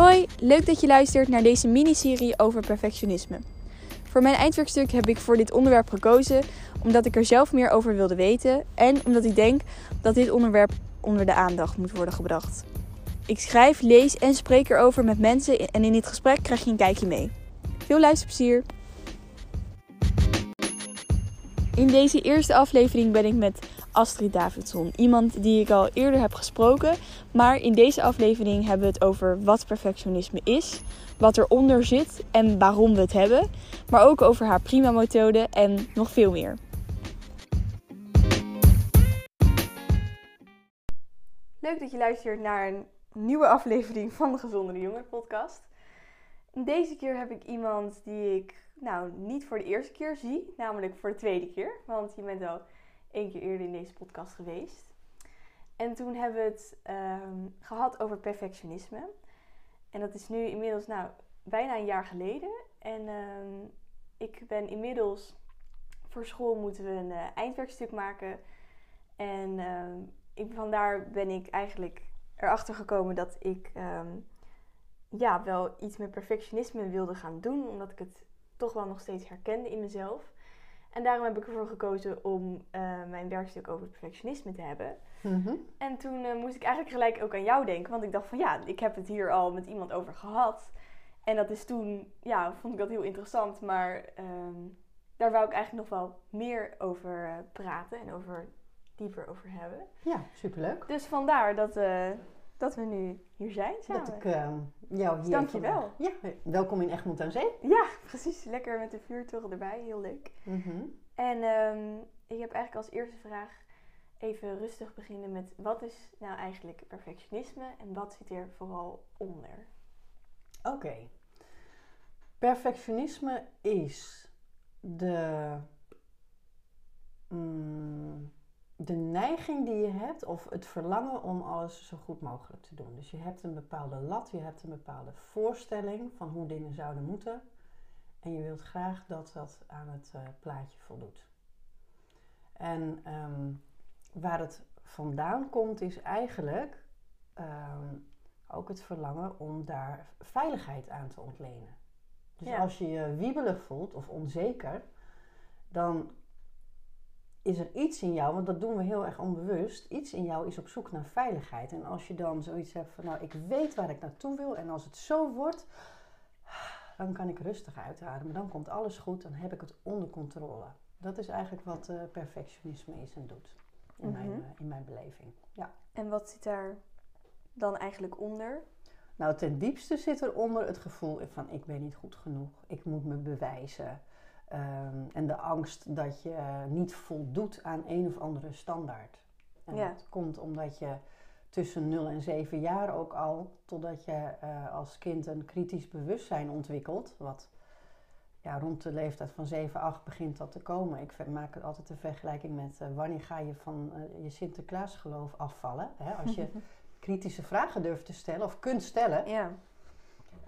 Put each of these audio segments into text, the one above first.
Hoi, leuk dat je luistert naar deze miniserie over perfectionisme. Voor mijn eindwerkstuk heb ik voor dit onderwerp gekozen omdat ik er zelf meer over wilde weten en omdat ik denk dat dit onderwerp onder de aandacht moet worden gebracht. Ik schrijf, lees en spreek erover met mensen en in dit gesprek krijg je een kijkje mee. Veel luisterplezier! In deze eerste aflevering ben ik met Astrid Davidson. Iemand die ik al eerder heb gesproken. Maar in deze aflevering hebben we het over wat perfectionisme is, wat eronder zit en waarom we het hebben. Maar ook over haar prima methode en nog veel meer. Leuk dat je luistert naar een nieuwe aflevering van de Gezondere Jongen podcast. Deze keer heb ik iemand die ik nou niet voor de eerste keer zie, namelijk voor de tweede keer. Want je bent al één keer eerder in deze podcast geweest. En toen hebben we het ehm, gehad over perfectionisme. En dat is nu inmiddels nou, bijna een jaar geleden. En ehm, ik ben inmiddels voor school moeten we een uh, eindwerkstuk maken. En uh, ik, vandaar ben ik eigenlijk erachter gekomen dat ik ja, wel iets met perfectionisme wilde gaan doen. Omdat ik het toch wel nog steeds herkende in mezelf. En daarom heb ik ervoor gekozen om uh, mijn werkstuk over perfectionisme te hebben. Mhm. En toen uh, moest ik eigenlijk gelijk ook aan jou denken. Want ik dacht van ja, ik heb het hier al met iemand over gehad. En dat is toen, ja, vond ik dat heel interessant. Maar um, daar wou ik eigenlijk nog wel meer over uh, praten en over dieper over hebben. Ja, superleuk. Dus vandaar dat, dat we nu hier zijn samen. Dat ik uh, jou hier... Dus dank je wel. Ja, welkom in Egmond aan Zee. Ja, precies. Lekker met de vuurtoren erbij. Heel leuk. Mhm. En um, ik heb eigenlijk als eerste vraag even rustig beginnen met... Wat is nou eigenlijk perfectionisme en wat zit er vooral onder? Oké. Perfectionisme is de... Mm, de neiging die je hebt of het verlangen om alles zo goed mogelijk te doen. Dus je hebt een bepaalde lat, je hebt een bepaalde voorstelling van hoe dingen zouden moeten. En je wilt graag dat dat aan het uh, plaatje voldoet. En um, waar het vandaan komt is eigenlijk um, ook het verlangen om daar veiligheid aan te ontlenen. Dus ja. als je je wiebelig voelt of onzeker, dan is er iets in jou, want dat doen we heel erg onbewust, iets in jou is op zoek naar veiligheid. En als je dan zoiets hebt van, nou, ik weet waar ik naartoe wil en als het zo wordt, dan kan ik rustig uitademen. Dan komt alles goed, dan heb ik het onder controle. Dat is eigenlijk wat uh, perfectionisme is en doet, in, mijn, uh, in mijn beleving. Ja. En wat zit daar dan eigenlijk onder? Nou, ten diepste zit er onder het gevoel van, ik ben niet goed genoeg, ik moet me bewijzen. Um, en de angst dat je niet voldoet aan een of andere standaard. En ja. dat komt omdat je tussen 0 en 7 jaar ook al, totdat je uh, als kind een kritisch bewustzijn ontwikkelt, wat ja, rond de leeftijd van 7, 8 begint dat te komen. Ik maak altijd de vergelijking met uh, wanneer ga je van uh, je Sinterklaasgeloof afvallen. Hè? Als je kritische vragen durft te stellen of kunt stellen. Ja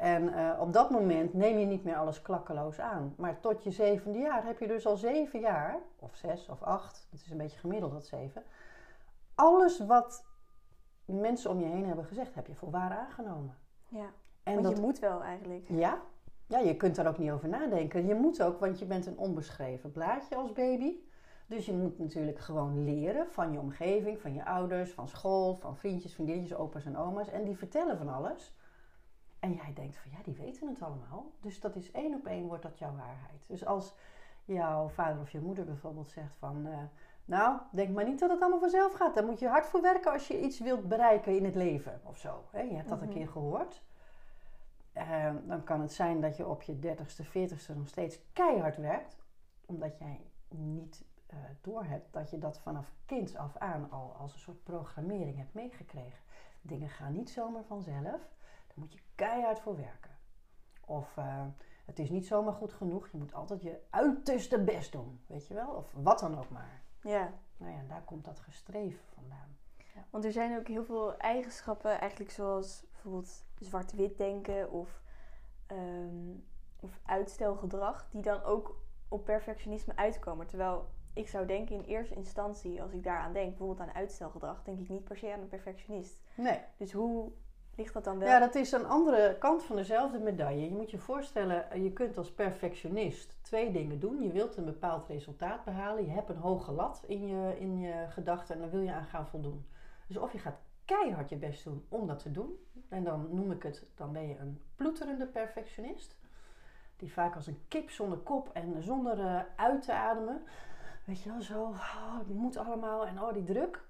en uh, op dat moment neem je niet meer alles klakkeloos aan. Maar tot je zevende jaar heb je dus al zeven jaar, of zes of acht, dat is een beetje gemiddeld dat zeven. Alles wat mensen om je heen hebben gezegd, heb je voor waar aangenomen. Ja, en want dat, je moet wel eigenlijk. Ja, ja, je kunt daar ook niet over nadenken. Je moet ook, want je bent een onbeschreven blaadje als baby. Dus je moet natuurlijk gewoon leren van je omgeving, van je ouders, van school, van vriendjes, vriendinnetjes, opa's en oma's. En die vertellen van alles. En jij denkt van ja, die weten het allemaal. Dus dat is één op één wordt dat jouw waarheid. Dus als jouw vader of je moeder bijvoorbeeld zegt van... Uh, nou, denk maar niet dat het allemaal vanzelf gaat. Daar moet je hard voor werken als je iets wilt bereiken in het leven of zo. Hè? Je hebt dat een mhm. keer gehoord. Uh, dan kan het zijn dat je op je dertigste, veertigste nog steeds keihard werkt. Omdat jij niet uh, doorhebt dat je dat vanaf kinds af aan al als een soort programmering hebt meegekregen. Dingen gaan niet zomaar vanzelf. Daar moet je keihard voor werken. Of uh, het is niet zomaar goed genoeg. Je moet altijd je uiterste best doen. Weet je wel? Of wat dan ook maar. Ja. Nou ja, daar komt dat gestreven vandaan. Ja. Want er zijn ook heel veel eigenschappen, eigenlijk zoals bijvoorbeeld zwart-wit denken of, um, of uitstelgedrag, die dan ook op perfectionisme uitkomen. Terwijl ik zou denken in eerste instantie, als ik daaraan denk, bijvoorbeeld aan uitstelgedrag, denk ik niet per se aan een perfectionist. Nee. Dus hoe ligt dat dan wel? Ja, dat is een andere kant van dezelfde medaille. Je moet je voorstellen, je kunt als perfectionist twee dingen doen. Je wilt een bepaald resultaat behalen. Je hebt een hoge lat in je, in je gedachten en daar wil je aan gaan voldoen. Dus of je gaat keihard je best doen om dat te doen. En dan noem ik het, dan ben je een ploeterende perfectionist. Die vaak als een kip zonder kop en zonder uh, uit te ademen. Weet je wel, zo, oh, het moet allemaal en oh, die druk.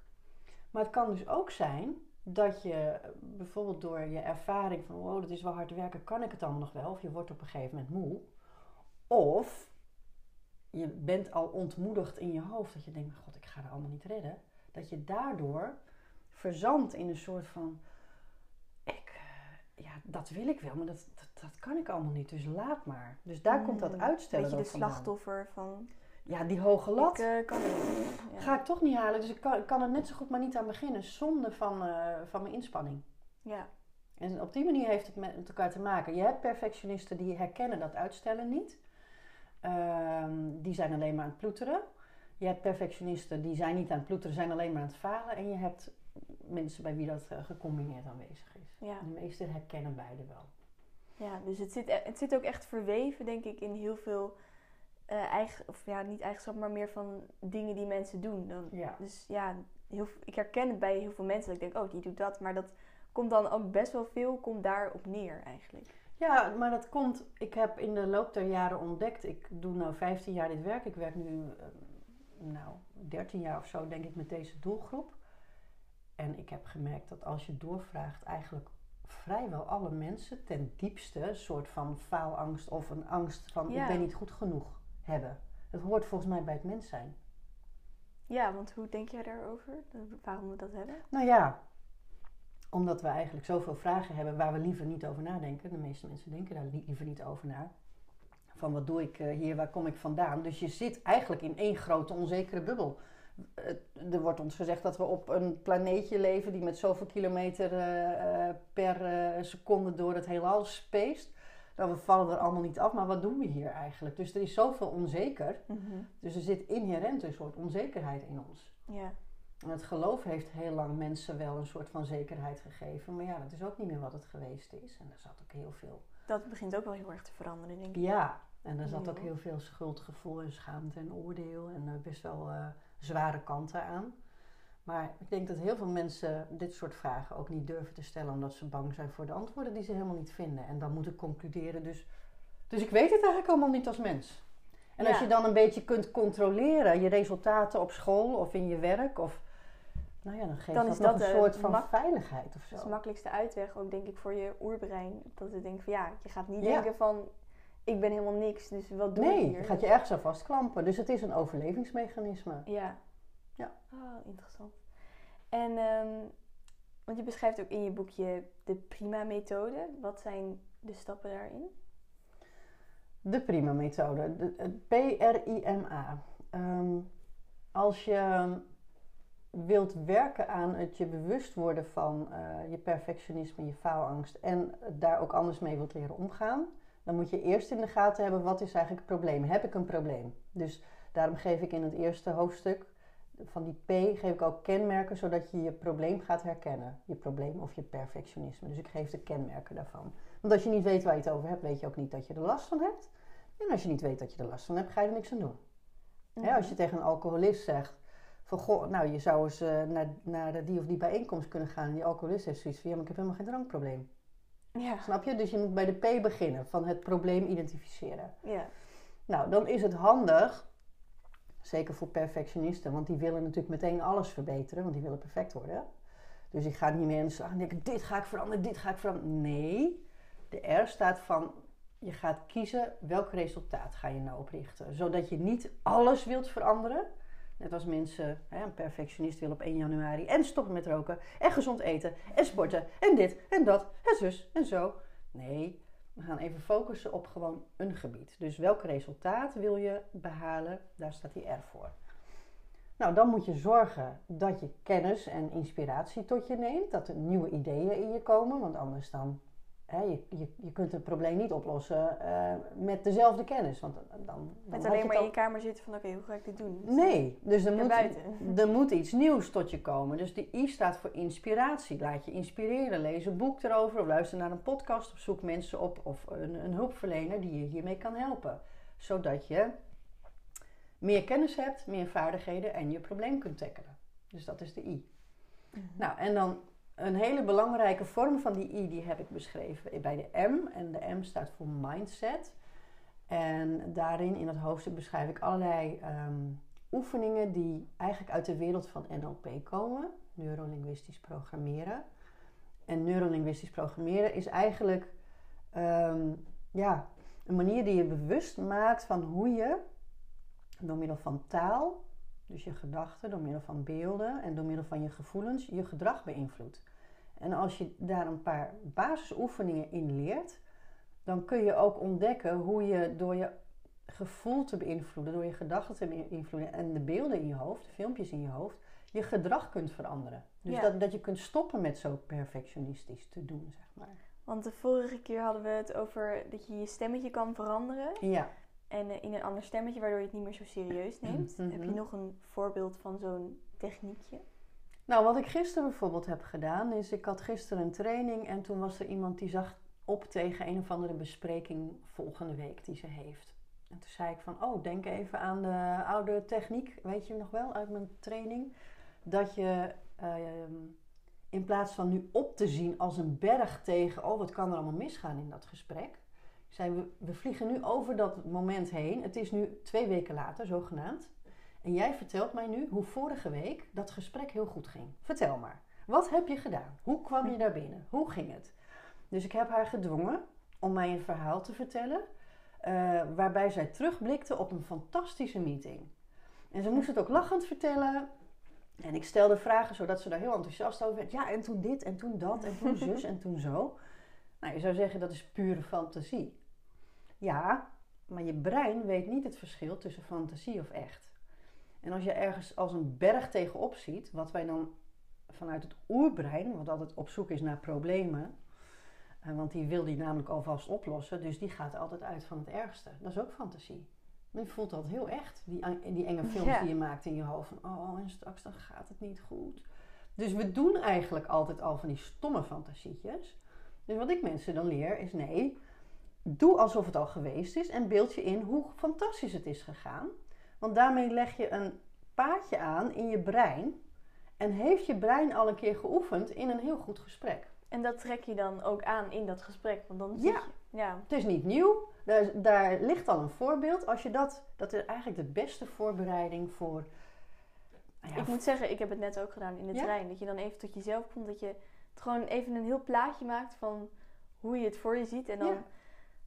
Maar het kan dus ook zijn dat je bijvoorbeeld door je ervaring van, wow, dat is wel hard werken, kan ik het allemaal nog wel? Of je wordt op een gegeven moment moe. Of je bent al ontmoedigd in je hoofd dat je denkt, god, ik ga het allemaal niet redden. Dat je daardoor verzandt in een soort van, ik, eh, ja, dat wil ik wel, maar dat, dat, dat kan ik allemaal niet, dus laat maar. Dus daar komt dat Mm, uitstellen Beetje de slachtoffer van... Ja, die hoge lat. Ik eh, kan het. Ja. Ga ik toch niet halen, dus ik kan, kan er net zo goed maar niet aan beginnen, zonde van, eh, van mijn inspanning. Ja. En op die manier heeft het met elkaar te maken. Je hebt perfectionisten die herkennen dat uitstellen niet. Ehm, die zijn alleen maar aan het ploeteren. Je hebt perfectionisten die zijn niet aan het ploeteren, zijn alleen maar aan het falen. En je hebt mensen bij wie dat eh, gecombineerd aanwezig is. Ja. De meesten herkennen beide wel. Ja, dus het zit, het zit ook echt verweven, denk ik, in heel veel eh, eigen, of ja, niet eigenschap, maar meer van dingen die mensen doen. Dan, Ja. Dus ja, heel, ik herken het bij heel veel mensen. Dat ik denk, oh, die doet dat. Maar dat komt dan ook best wel veel, komt daarop neer eigenlijk. Ja, maar dat komt. Ik heb in de loop der jaren ontdekt. Ik doe nu 15 jaar dit werk. Ik werk nu, eh, nou, 13 jaar of zo, denk ik, met deze doelgroep. En ik heb gemerkt dat als je doorvraagt, eigenlijk vrijwel alle mensen ten diepste een soort van faalangst of een angst van Ja. ik ben niet goed genoeg hebben. Dat hoort volgens mij bij het mens zijn. Ja, want hoe denk jij daarover? Waarom we dat hebben? Nou ja, omdat we eigenlijk zoveel vragen hebben waar we liever niet over nadenken. De meeste mensen denken daar li- liever niet over na. Van wat doe ik eh, hier, waar kom ik vandaan? Dus je zit eigenlijk in één grote onzekere bubbel. Het- Er wordt ons gezegd dat we op een planeetje leven die met zoveel kilometer eh, eh, per eh, seconde door het heelal speest. Nou, we vallen er allemaal niet af, maar wat doen we hier eigenlijk? Dus er is zoveel onzeker. Dus er zit inherent een soort onzekerheid in ons. Ja, En het geloof heeft heel lang mensen wel een soort van zekerheid gegeven. Maar ja, dat is ook niet meer wat het geweest is. En er zat ook heel veel. dat begint ook wel heel erg te veranderen, denk ik. Ja, en er zat ook heel veel schuldgevoel en schaamte en oordeel. En eh, best wel eh, zware kanten aan. Maar ik denk dat heel veel mensen dit soort vragen ook niet durven te stellen. Omdat ze bang zijn voor de antwoorden die ze helemaal niet vinden. En dan moeten concluderen. Dus, dus ik weet het eigenlijk allemaal niet als mens. En als je dan een beetje kunt controleren je resultaten op school of in je werk. Of, nou ja, dan geeft Dan dat is dat een de soort van veiligheid of Dat zo. is de makkelijkste uitweg, ook denk ik, voor je oerbrein. Dat we denken van ja, je gaat niet Ja. denken van ik ben helemaal niks, dus wat doe ik Nee, hier? je gaat je ergens aan vastklampen. Dus het is een overlevingsmechanisme. Ja. Ja. Oh, interessant. En, ehm, want je beschrijft ook in je boekje de prima-methode. Wat zijn de stappen daarin? De prima methode. De, het P-R-I-M-A. Ehm, als je wilt werken aan het je bewust worden van eh, je perfectionisme, je faalangst en daar ook anders mee wilt leren omgaan, dan moet je eerst in de gaten hebben wat is eigenlijk het probleem. Heb ik een probleem? Dus daarom geef ik in het eerste hoofdstuk van die P geef ik ook kenmerken zodat je je probleem gaat herkennen. Je probleem of je perfectionisme. Dus ik geef de kenmerken daarvan. Want als je niet weet waar je het over hebt, weet je ook niet dat je er last van hebt. En als je niet weet dat je er last van hebt, ga je er niks aan doen. Hè, als je tegen een alcoholist zegt van goh, nou je zou eens eh, naar, naar die of die bijeenkomst kunnen gaan en die alcoholist heeft zoiets van ja, maar ik heb helemaal geen drankprobleem. Ja. Snap je? Dus je moet bij de P beginnen, van het probleem identificeren. Ja. Nou, dan is het handig, zeker voor perfectionisten, want die willen natuurlijk meteen alles verbeteren, want die willen perfect worden. Dus die gaan niet meer in de slag en denken, dit ga ik veranderen, dit ga ik veranderen. Nee, de R staat van, je gaat kiezen welk resultaat ga je nou oprichten. Zodat je niet alles wilt veranderen. Net als mensen, hè, een perfectionist wil op 1 januari en stoppen met roken en gezond eten en sporten en dit en dat en zus en zo. Nee, we gaan even focussen op gewoon een gebied. Dus welk resultaat wil je behalen? Daar staat die R voor. Nou, dan moet je zorgen dat je kennis en inspiratie tot je neemt. Dat er nieuwe ideeën in je komen. Want anders dan je, je, je kunt het probleem niet oplossen eh, met dezelfde kennis. Want dan, dan Met alleen maar in je kamer zitten van oké, hoe ga ik dit doen? al- Nee, dus er moet, er moet iets nieuws tot je komen. Dus de I staat voor inspiratie. Laat je inspireren. Lees een boek erover of luister naar een podcast of zoek mensen op of een, een hulpverlener die je hiermee kan helpen. Zodat je meer kennis hebt, meer vaardigheden en je probleem kunt tackelen. Dus dat is de I. Mhm. Nou, en dan een hele belangrijke vorm van die I, die heb ik beschreven bij de M. En de M staat voor mindset. En daarin, in dat hoofdstuk, beschrijf ik allerlei ehm, oefeningen die eigenlijk uit de wereld van NLP komen. Neurolinguistisch programmeren. En neurolinguistisch programmeren is eigenlijk ehm, ja, een manier die je bewust maakt van hoe je door middel van taal dus je gedachten door middel van beelden en door middel van je gevoelens je gedrag beïnvloedt. En als je daar een paar basisoefeningen in leert, dan kun je ook ontdekken hoe je door je gevoel te beïnvloeden, door je gedachten te beïnvloeden en de beelden in je hoofd, de filmpjes in je hoofd, je gedrag kunt veranderen. Dus Ja. dat, dat je kunt stoppen met zo perfectionistisch te doen, zeg maar. Want de vorige keer hadden we het over dat je je stemmetje kan veranderen. Ja. En eh, in een ander stemmetje, waardoor je het niet meer zo serieus neemt. Mhm. Heb je nog een voorbeeld van zo'n techniekje? Nou, wat ik gisteren bijvoorbeeld heb gedaan, is ik had gisteren een training en toen was er iemand die zag op tegen een of andere bespreking volgende week die ze heeft. En toen zei ik van, oh, denk even aan de oude techniek, weet je nog wel, uit mijn training. Dat je ehm, in plaats van nu op te zien als een berg tegen, oh, wat kan er allemaal misgaan in dat gesprek. Zei, we, we vliegen nu over dat moment heen. Het is nu twee weken later, zogenaamd. En jij vertelt mij nu hoe vorige week dat gesprek heel goed ging. Vertel maar. Wat heb je gedaan? Hoe kwam je daar binnen? Hoe ging het? Dus ik heb haar gedwongen om mij een verhaal te vertellen. eh, waarbij zij terugblikte op een fantastische meeting. En ze moest het ook lachend vertellen. En ik stelde vragen zodat ze daar heel enthousiast over werd. Ja, en toen dit en toen dat en toen zus en toen zo. Nou, je zou zeggen dat is pure fantasie. Ja, maar je brein weet niet het verschil tussen fantasie of echt. En als je ergens als een berg tegenop ziet, wat wij dan vanuit het oerbrein, wat altijd op zoek is naar problemen, eh, want die wil die namelijk alvast oplossen, dus die gaat altijd uit van het ergste. Dat is ook fantasie. Je voelt dat heel echt, die, die enge films Ja. die je maakt in je hoofd. Van, oh, en straks dan gaat het niet goed. Dus we doen eigenlijk altijd al van die stomme fantasietjes. Dus wat ik mensen dan leer is nee, doe alsof het al geweest is en beeld je in hoe fantastisch het is gegaan. Want daarmee leg je een paadje aan in je brein en heeft je brein al een keer geoefend in een heel goed gesprek. En dat trek je dan ook aan in dat gesprek. Want dan zie Ja. je... Ja. Het is niet nieuw, daar, daar ligt al een voorbeeld. Als je dat, dat is eigenlijk de beste voorbereiding voor. nou ja, Ik moet zeggen, ik heb het net ook gedaan in de Ja? trein. Dat je dan even tot jezelf komt. Dat je het gewoon even een heel plaatje maakt van hoe je het voor je ziet. En dan Ja.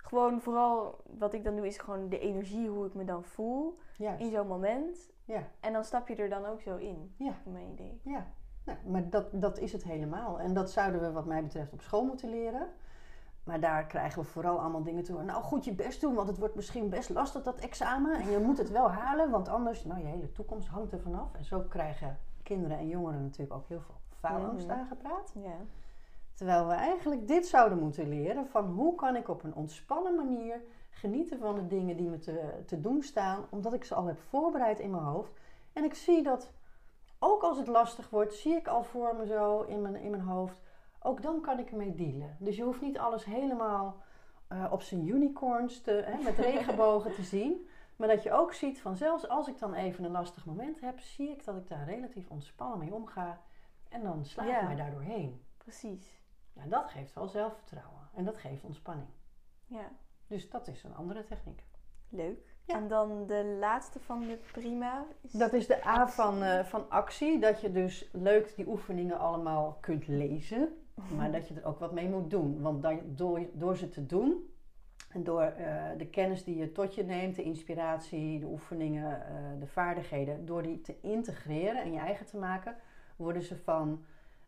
Gewoon vooral, wat ik dan doe, is gewoon de energie, hoe ik me dan voel juist. in zo'n moment. Ja, En dan stap je er dan ook zo in, ja. in mijn idee. Ja, nou, maar dat, dat is het helemaal. En dat zouden we wat mij betreft op school moeten leren. Maar daar krijgen we vooral allemaal dingen toe. Nou, goed je best doen, want het wordt misschien best lastig dat examen. En je moet het wel halen, want anders, nou, je hele toekomst hangt er vanaf. En zo krijgen kinderen en jongeren natuurlijk ook heel veel faalangst Mhm. aangepraat. Ja. Terwijl we eigenlijk dit zouden moeten leren: van hoe kan ik op een ontspannen manier genieten van de dingen die me te, te doen staan, omdat ik ze al heb voorbereid in mijn hoofd. En ik zie dat, ook als het lastig wordt, zie ik al voor me zo in mijn, in mijn hoofd. Ook dan kan ik ermee dealen. Dus je hoeft niet alles helemaal eh, op zijn unicorns te, hè, met regenbogen te zien. Maar dat je ook ziet van zelfs als ik dan even een lastig moment heb, zie ik dat ik daar relatief ontspannen mee omga. En dan sla ik Ja. mij daardoor heen. Precies. Ja, dat geeft wel zelfvertrouwen en dat geeft ontspanning. Ja, Dus dat is een andere techniek. leuk. Ja. En dan de laatste van de prima. Is... Dat is de A van, eh, van actie, dat je dus leuk die oefeningen allemaal kunt lezen, maar dat je er ook wat mee moet doen. Want dan, door, door ze te doen en door eh, de kennis die je tot je neemt, de inspiratie, de oefeningen, eh, de vaardigheden, door die te integreren en je eigen te maken, worden ze van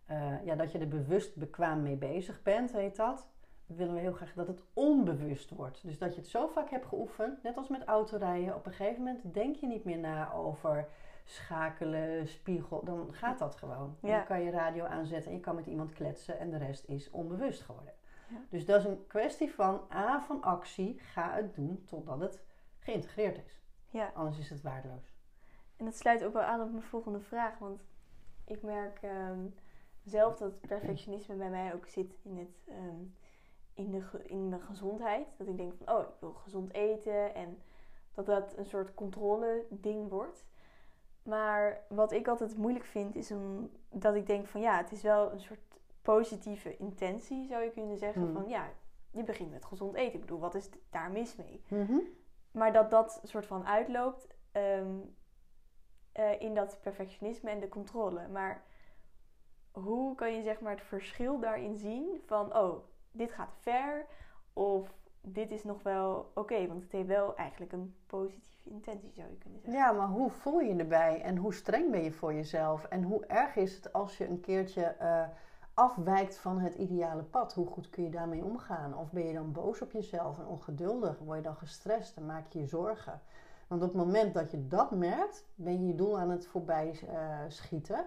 eh, ja, dat je er bewust bekwaam mee bezig bent, heet dat. Willen we heel graag dat het onbewust wordt. Dus dat je het zo vaak hebt geoefend, net als met autorijden. Op een gegeven moment denk je niet meer na over schakelen, spiegel. Dan gaat dat gewoon. Ja. Dan kan je radio aanzetten en je kan met iemand kletsen en de rest is onbewust geworden. Ja. Dus dat is een kwestie van A van actie, ga het doen totdat het geïntegreerd is. Ja, Anders is het waardeloos. en dat sluit ook wel aan op mijn volgende vraag. Want ik merk ehm, zelf dat perfectionisme bij mij ook zit in, het, ehm, in, de, in mijn gezondheid. Dat ik denk van, oh, ik wil gezond eten. En dat dat een soort controle ding wordt. Maar wat ik altijd moeilijk vind, is om, dat ik denk van, ja, het is wel een soort positieve intentie, zou je kunnen zeggen. Hmm. Van, ja, je begint met gezond eten. Ik bedoel, wat is daar mis mee? Mhm. Maar dat dat soort van uitloopt ehm, eh, in dat perfectionisme en de controle. Maar hoe kan je zeg maar het verschil daarin zien van, oh, dit gaat ver of dit is nog wel oké, want het heeft wel eigenlijk een positieve intentie, zou je kunnen zeggen. Ja, maar hoe voel je je erbij en hoe streng ben je voor jezelf? En hoe erg is het als je een keertje eh, afwijkt van het ideale pad? Hoe goed kun je daarmee omgaan? Of ben je dan boos op jezelf en ongeduldig? Word je dan gestrest en maak je je zorgen? Want op het moment dat je dat merkt, ben je je doel aan het voorbij eh, schieten.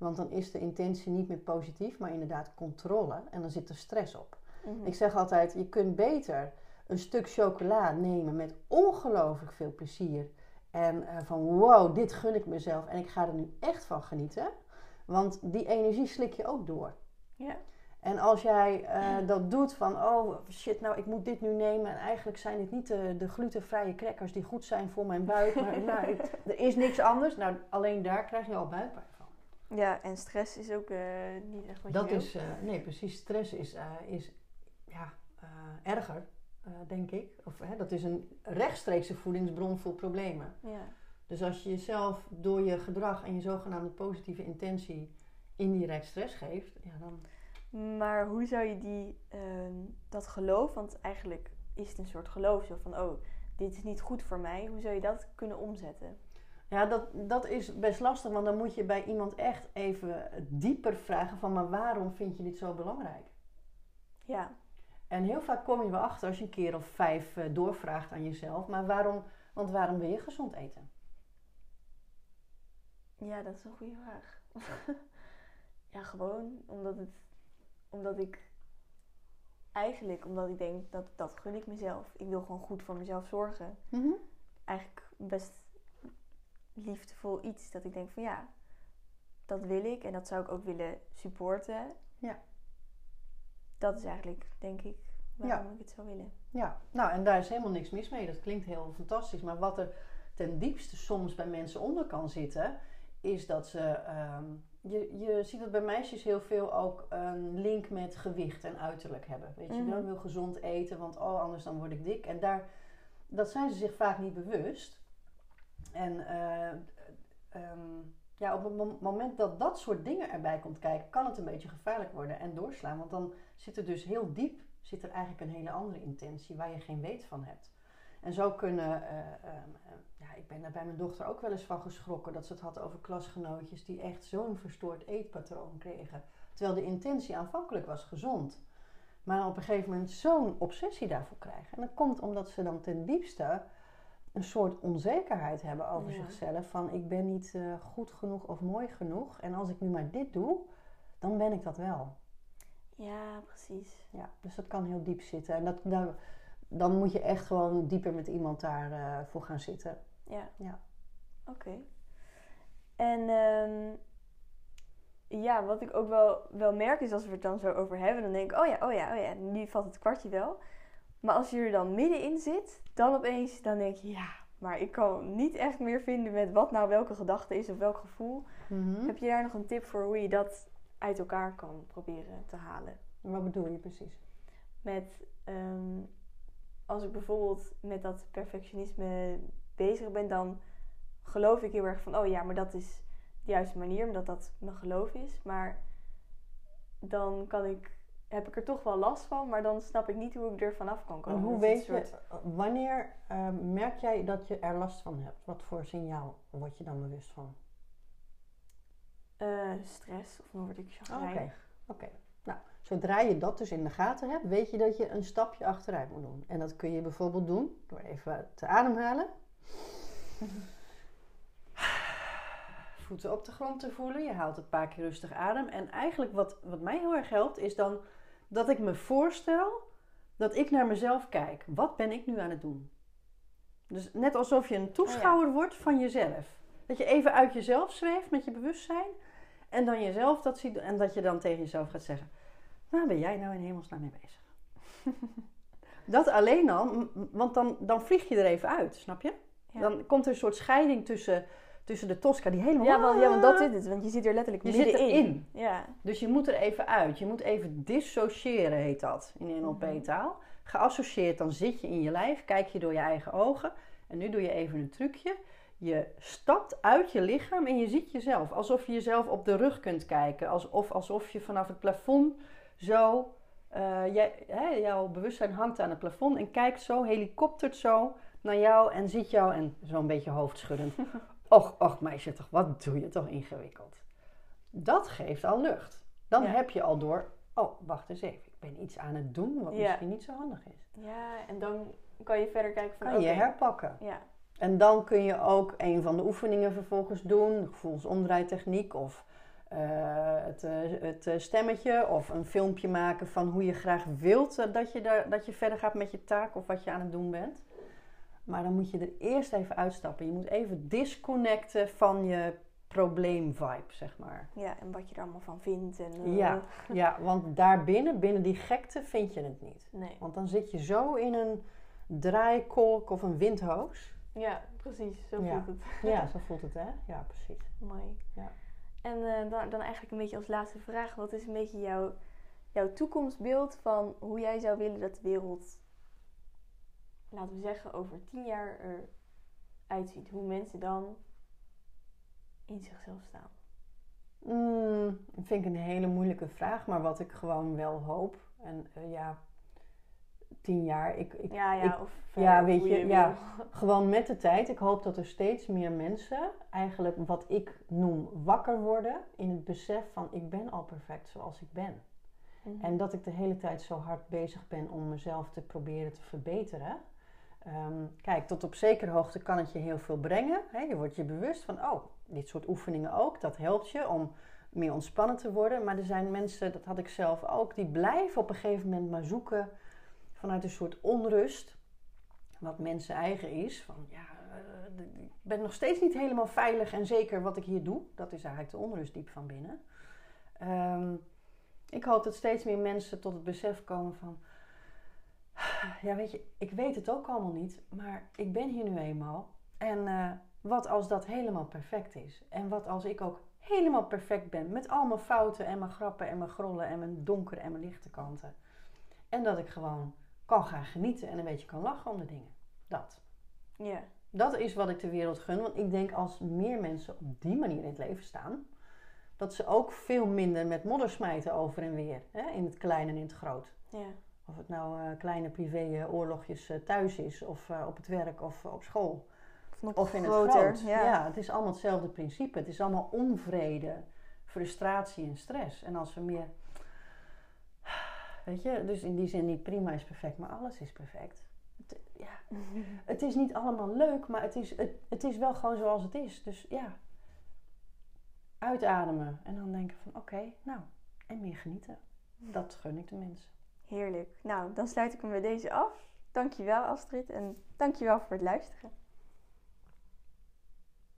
Want dan is de intentie niet meer positief, maar inderdaad controle. En dan zit er stress op. Mhm. Ik zeg altijd, je kunt beter een stuk chocola nemen met ongelooflijk veel plezier. En eh, van wow, dit gun ik mezelf en ik ga er nu echt van genieten. Want die energie slik je ook door. Ja. En als jij eh, dat doet van, oh shit, nou ik moet dit nu nemen. En eigenlijk zijn het niet de, de glutenvrije crackers die goed zijn voor mijn buik. Maar nou, ik- er is niks anders. Nou, alleen daar krijg je al buikpijn. Ja, en stress is ook eh, niet echt wat Dat je is, eh, nee precies, stress is, eh, is ja, erger, denk ik. Of, hè, dat is een rechtstreekse voedingsbron voor problemen. Ja. Dus als je jezelf door je gedrag en je zogenaamde positieve intentie indirect stress geeft, ja, dan... Maar hoe zou je die, ehm, dat geloof, want eigenlijk is het een soort geloof, zo van, oh, dit is niet goed voor mij. Hoe zou je dat kunnen omzetten? Ja, dat, dat is best lastig, want dan moet je bij iemand echt even dieper vragen van, maar waarom vind je dit zo belangrijk? Ja, En heel vaak kom je wel achter als je een keer of vijf eh, doorvraagt aan jezelf, maar waarom, want waarom wil je gezond eten? ja dat is een goede vraag. ja, gewoon omdat het, omdat ik eigenlijk, omdat ik denk dat dat gun ik mezelf. Ik wil gewoon goed voor mezelf zorgen. Eigenlijk best liefdevol iets dat ik denk van ja, dat wil ik en dat zou ik ook willen supporten. Ja. Dat is eigenlijk, denk ik, waarom ik het zou willen. Ja, nou en daar is helemaal niks mis mee. Dat klinkt heel fantastisch. Maar wat er ten diepste soms bij mensen onder kan zitten, is dat ze. ehm, je, je ziet dat bij meisjes heel veel ook een link met gewicht en uiterlijk hebben. Weet je wel, ik wil gezond eten, want oh, anders dan word ik dik. En daar, dat zijn ze zich vaak niet bewust. En eh, ehm, ja, op het mom- moment dat dat soort dingen erbij komt kijken, kan het een beetje gevaarlijk worden en doorslaan. Want dan zit er dus heel diep zit er eigenlijk een hele andere intentie waar je geen weet van hebt. En zo kunnen, eh, ehm, eh, ja, ik ben daar bij mijn dochter ook wel eens van geschrokken dat ze het had over klasgenootjes die echt zo'n verstoord eetpatroon kregen. Terwijl de intentie aanvankelijk was gezond. Maar op een gegeven moment zo'n obsessie daarvoor krijgen. En dat komt omdat ze dan ten diepste een soort onzekerheid hebben over Ja. zichzelf. Van ik ben niet eh, goed genoeg of mooi genoeg. En als ik nu maar dit doe, dan ben ik dat wel. Ja, precies. Ja, dus dat kan heel diep zitten. En dat, daar- dan moet je echt gewoon dieper met iemand daarvoor voor gaan zitten. Ja. Ja. Oké. En ehm, ja, wat ik ook wel, wel merk is als we het dan zo over hebben, dan denk ik, oh ja, oh ja, oh ja, nu valt het kwartje wel. Maar als je er dan middenin zit, dan opeens, dan denk je, ja, maar ik kan niet echt meer vinden met wat nou welke gedachte is of welk gevoel. Mhm. Heb je daar nog een tip voor hoe je dat uit elkaar kan proberen te halen? Wat bedoel je precies? Met, ehm, als ik bijvoorbeeld met dat perfectionisme bezig ben, dan geloof ik heel erg van, oh ja, maar dat is de juiste manier, omdat dat mijn geloof is. Maar dan kan ik, heb ik er toch wel last van, maar dan snap ik niet hoe ik er vanaf kan En komen. hoe Dat is weet je, soort- wanneer eh, merk jij dat je er last van hebt? Wat voor signaal word je dan bewust van? eh, stress, of dan word ik Oké, chagrijnig. oké. Nou, zodra je dat dus in de gaten hebt, weet je dat je een stapje achteruit moet doen. En dat kun je bijvoorbeeld doen door even te ademhalen. Voeten op de grond te voelen. Je haalt een paar keer rustig adem. En eigenlijk wat, wat mij heel erg helpt, is dan dat ik me voorstel dat ik naar mezelf kijk. Wat ben ik nu aan het doen? Dus net alsof je een toeschouwer wordt van jezelf. Dat je even uit jezelf zweeft met je bewustzijn. En dan jezelf dat ziet. En dat je dan tegen jezelf gaat zeggen: Waar ben jij nou in hemelsnaam mee bezig? dat alleen al, want dan, dan vlieg je er even uit, snap je? Ja. Dan komt er een soort scheiding tussen, tussen de Tosca die helemaal. Ja, want, ja, want dat is het. Want je zit er letterlijk Je zit middenin. erin. Ja. Dus je moet er even uit. Je moet even dissociëren, heet dat in NLP-taal. Geassocieerd, dan zit je in je lijf, kijk je door je eigen ogen. En nu doe je even een trucje. Je stapt uit je lichaam en je ziet jezelf. Alsof je jezelf op de rug kunt kijken. Alsof, alsof je vanaf het plafond zo... eh, jij, hè, jouw bewustzijn hangt aan het plafond en kijkt zo, helikoptert zo naar jou en ziet jou en zo'n beetje hoofdschuddend. Och, och meisje toch, wat doe je toch ingewikkeld. Dat geeft al lucht. Dan Ja. heb je al door, oh, wacht eens even, ik ben iets aan het doen wat Ja. misschien niet zo handig is. ja, en dan kan je verder kijken van... Kan je herpakken. Ja. En dan kun je ook een van de oefeningen vervolgens doen, gevoelsomdraaitechniek of eh, het, eh, het eh, stemmetje of een filmpje maken van hoe je graag wilt dat, je daar, dat je verder gaat met je taak of wat je aan het doen bent. Maar dan moet je er eerst even uitstappen. Je moet even disconnecten van je probleemvibe, zeg maar. ja, en wat je er allemaal van vindt. En, eh, Ja, ja, want daarbinnen, binnen die gekte, vind je het niet. Nee. Want dan zit je zo in een draaikolk of een windhoos. Ja, precies. Zo Ja. voelt het. Ja, zo voelt het, hè? Ja, precies. Mooi. Ja. En eh, dan, dan eigenlijk een beetje als laatste vraag. Wat is een beetje jouw, jouw toekomstbeeld van hoe jij zou willen dat de wereld, laten we zeggen, over tien jaar eruit ziet? Hoe mensen dan in zichzelf staan. Mm, dat vind ik een hele moeilijke vraag, maar wat ik gewoon wel hoop. En eh, ja, tien jaar. Ik, ik, Ja, ja, ik- of ja, weet je, ja. wil. gewoon met de tijd. Ik hoop dat er steeds meer mensen eigenlijk wat ik noem wakker worden in het besef van ik ben al perfect zoals ik ben. Mhm. En dat ik de hele tijd zo hard bezig ben om mezelf te proberen te verbeteren. Ehm, kijk, tot op zekere hoogte kan het je heel veel brengen. Je wordt je bewust van, oh, dit soort oefeningen ook. Dat helpt je om meer ontspannen te worden. Maar er zijn mensen, dat had ik zelf ook, die blijven op een gegeven moment maar zoeken vanuit een soort onrust. Wat mensen eigen is. Van ja, eh, ik ben nog steeds niet helemaal veilig en zeker wat ik hier doe. Dat is eigenlijk de onrust diep van binnen. Ehm, ik hoop dat steeds meer mensen tot het besef komen van... Ja, weet je, ik weet het ook allemaal niet, maar ik ben hier nu eenmaal. En eh, wat als dat helemaal perfect is? En wat als ik ook helemaal perfect ben met al mijn fouten en mijn grappen en mijn grollen en mijn donkere en mijn lichte kanten. En dat ik gewoon kan gaan genieten en een beetje kan lachen om de dingen. Dat. Ja, Dat is wat ik de wereld gun. Want ik denk als meer mensen op die manier in het leven staan, dat ze ook veel minder met modder smijten over en weer. Hè? In het klein en in het groot. ja, Of het nou eh, kleine privé eh, oorlogjes eh, thuis is, of op het werk, of op school. of Of in het groot. Ja. Ja. het is allemaal hetzelfde principe. Het is allemaal onvrede, frustratie en stress. En als we meer. Weet je, dus in die zin niet prima is perfect, maar alles is perfect. Het, ja, het is niet allemaal leuk, maar het is, het, het is wel gewoon zoals het is. Dus ja, uitademen en dan denken van oké, nou, en meer genieten. Dat gun ik de mensen. Heerlijk. Nou, dan sluit ik hem met deze af. Dankjewel Astrid en dankjewel voor het luisteren.